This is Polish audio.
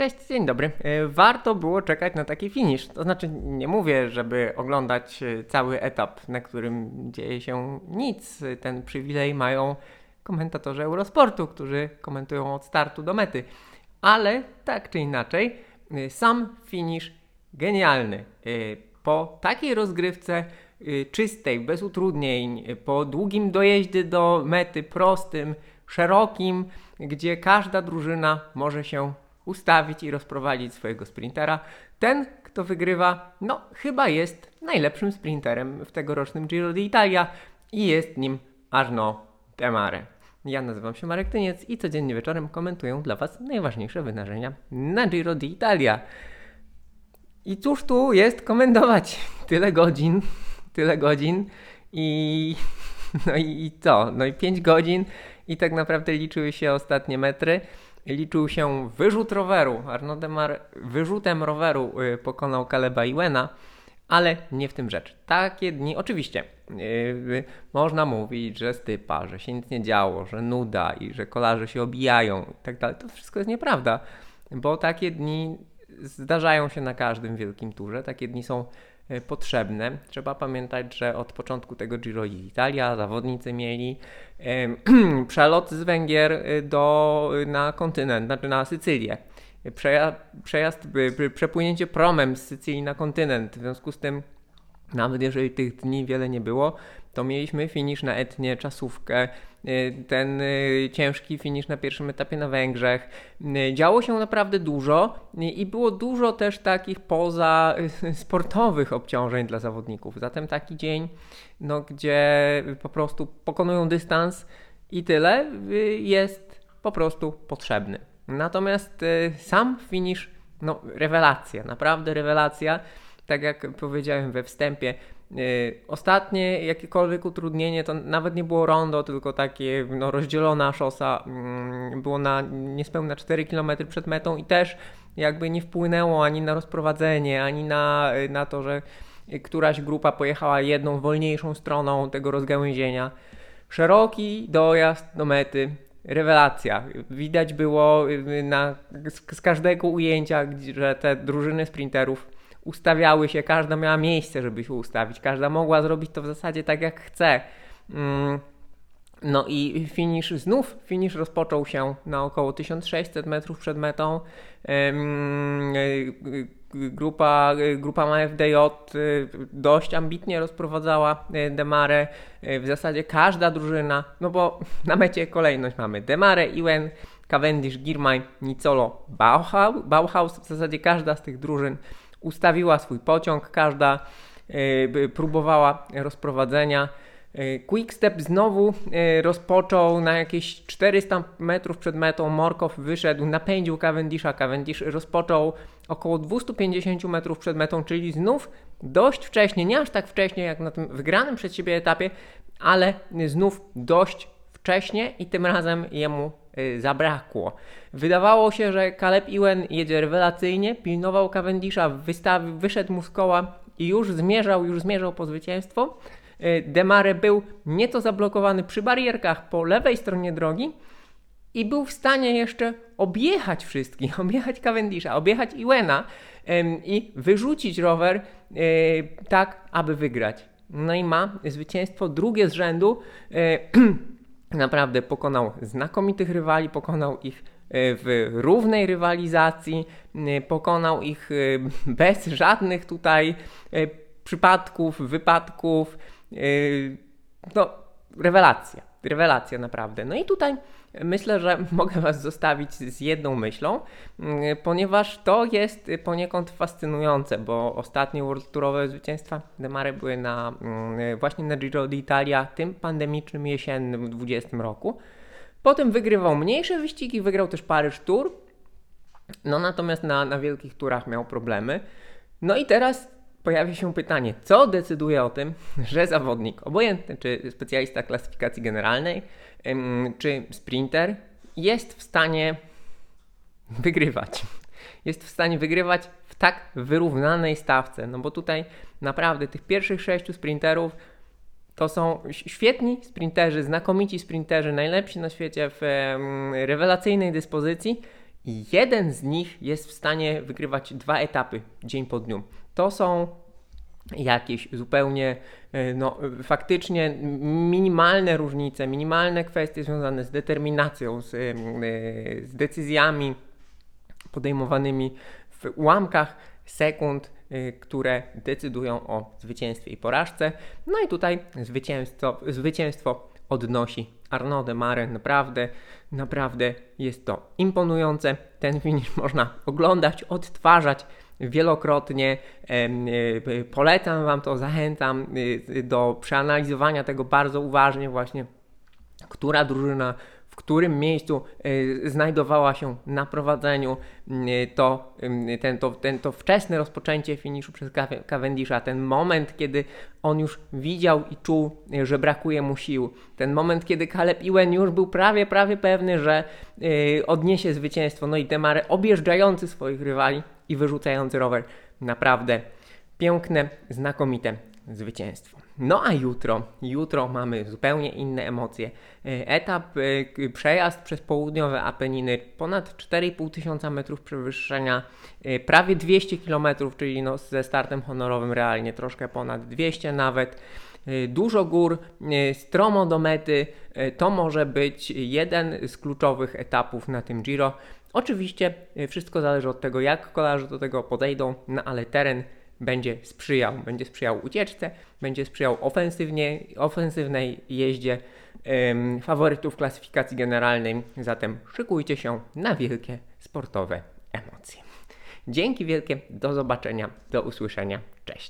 Cześć, dzień dobry. E, warto było czekać na taki finish. To znaczy, nie mówię, żeby oglądać e, cały etap, na którym dzieje się nic. Ten przywilej mają komentatorzy Eurosportu, którzy komentują od startu do mety. Ale tak czy inaczej, e, sam finish genialny. Po takiej rozgrywce czystej, bez utrudnień, po długim dojeździe do mety, prostym, szerokim, gdzie każda drużyna może się ustawić i rozprowadzić swojego sprintera. Ten, kto wygrywa, no chyba jest najlepszym sprinterem w tegorocznym Giro d'Italia i jest nim Arno Temare. Ja nazywam się Marek Tyniec i codziennie wieczorem komentuję dla Was najważniejsze wydarzenia na Giro d'Italia. I cóż tu jest komentować? Tyle godzin, tyle godzin i no i co? No i 5 godzin i tak naprawdę liczyły się ostatnie metry liczył się wyrzut roweru. Arnaud Demar wyrzutem roweru y, pokonał Kaleba Iwena, ale nie w tym rzecz. Takie dni, oczywiście, yy, można mówić, że stypa, że się nic nie działo, że nuda i że kolarze się obijają i tak dalej. To wszystko jest nieprawda, bo takie dni zdarzają się na każdym wielkim turze. Takie dni są potrzebne. Trzeba pamiętać, że od początku tego Giro Italia zawodnicy mieli e, przelot z Węgier e, do, na kontynent, znaczy na Sycylię. Przejazd, przepłynięcie promem z Sycylii na kontynent. W związku z tym, nawet jeżeli tych dni wiele nie było, to mieliśmy finisz na Etnie, czasówkę, ten y, ciężki finisz na pierwszym etapie na Węgrzech. Y, działo się naprawdę dużo i było dużo też takich poza sportowych obciążeń dla zawodników. Zatem taki dzień, no, gdzie po prostu pokonują dystans i tyle, jest po prostu potrzebny. Natomiast sam finisz, no rewelacja, naprawdę rewelacja. Tak jak powiedziałem we wstępie, Y, ostatnie jakiekolwiek utrudnienie to nawet nie było rondo, tylko takie no, rozdzielona szosa. Mm, było na niespełna 4 km przed metą i też jakby nie wpłynęło ani na rozprowadzenie, ani na, y, na to, że któraś grupa pojechała jedną wolniejszą stroną tego rozgałęzienia. Szeroki dojazd do mety, rewelacja. Widać było y, na, z, z każdego ujęcia, że te drużyny sprinterów ustawiały się, każda miała miejsce, żeby się ustawić, każda mogła zrobić to w zasadzie tak jak chce. Mm, no i finish znów, finish rozpoczął się na około 1600 metrów przed metą. Grupa, grupa MFDJ dość ambitnie rozprowadzała e, Demarę. E, w zasadzie każda drużyna, no bo na mecie kolejność mamy Demarę, Iwen, Cavendish, Girmay, Nicolo, Bauhaus. Bauhaus. W zasadzie każda z tych drużyn ustawiła swój pociąg, każda e, próbowała rozprowadzenia. E, Quickstep znowu e, rozpoczął na jakieś 400 metrów przed metą. Morkow wyszedł, napędził Cavendisha. Cavendish rozpoczął około 250 metrów przed metą, czyli znów dość wcześnie, nie aż tak wcześnie jak na tym wygranym przed siebie etapie, ale znów dość wcześnie i tym razem jemu zabrakło. Wydawało się, że Caleb Ewan jedzie rewelacyjnie, pilnował Cavendisha, wystawił, wyszedł mu z koła i już zmierzał, już zmierzał po zwycięstwo. Y, Demare był nieco zablokowany przy barierkach po lewej stronie drogi i był w stanie jeszcze objechać wszystkich, objechać Cavendisha, objechać Iwena i wyrzucić rower y, tak, aby wygrać. No i ma zwycięstwo drugie z rzędu. Naprawdę pokonał znakomitych rywali, pokonał ich e, w równej rywalizacji, e, pokonał ich e, bez żadnych tutaj przypadków, wypadków. No, rewelacja, rewelacja naprawdę. No i tutaj myślę, że mogę Was zostawić z jedną myślą, mm, ponieważ to jest poniekąd fascynujące, bo ostatnie World Tourowe zwycięstwa Demary były na, mm, właśnie na Giro d'Italia, tym pandemicznym jesiennym w 2020 roku. Potem wygrywał mniejsze wyścigi, wygrał też Paryż Tour, no natomiast na, na wielkich turach miał problemy. No i teraz pojawia się pytanie, co decyduje o tym, że zawodnik, obojętny czy specjalista klasyfikacji generalnej, czy sprinter, jest w stanie wygrywać. Jest w stanie wygrywać w tak wyrównanej stawce. No bo tutaj naprawdę tych pierwszych sześciu sprinterów to są świetni sprinterzy, znakomici sprinterzy, najlepsi na świecie w rewelacyjnej dyspozycji i jeden z nich jest w stanie wygrywać dwa etapy dzień po dniu. To są jakieś zupełnie, e, no, faktycznie minimalne różnice, minimalne kwestie związane z determinacją, z, e, z decyzjami podejmowanymi w ułamkach sekund, e, które decydują o zwycięstwie i porażce. No i tutaj zwycięstwo, zwycięstwo odnosi Arnaud de Mare. Naprawdę, naprawdę jest to imponujące. Ten finish można oglądać, odtwarzać wielokrotnie. E, polecam Wam to, zachęcam e, do przeanalizowania tego bardzo uważnie, właśnie która drużyna którym miejscu e, znajdowała się na prowadzeniu, to, ten, to, ten, to wczesne rozpoczęcie finiszu przez Cavendisha, ten moment, kiedy on już widział i czuł, że brakuje mu sił, ten moment, kiedy Caleb Ewan już był prawie, prawie pewny, że odniesie zwycięstwo, no i Demare objeżdżający swoich rywali, i wyrzucający rower. Naprawdę piękne, znakomite zwycięstwo. No a jutro, jutro mamy zupełnie inne emocje. E, etap, e, przejazd przez południowe Apeniny, ponad 4,5 tysiąca metrów przewyższenia, e, prawie 200 km, czyli no ze startem honorowym realnie troszkę ponad 200 nawet. Dużo gór, stromo do mety, to może być jeden z kluczowych etapów na tym Giro. Oczywiście wszystko zależy od tego, jak kolarze do tego podejdą, no ale teren będzie sprzyjał, będzie sprzyjał ucieczce, będzie sprzyjał ofensywnie, ofensywnej jeździe ym, faworytów klasyfikacji generalnej, zatem szykujcie się na wielkie sportowe emocje. Dzięki wielkie, do zobaczenia, do usłyszenia.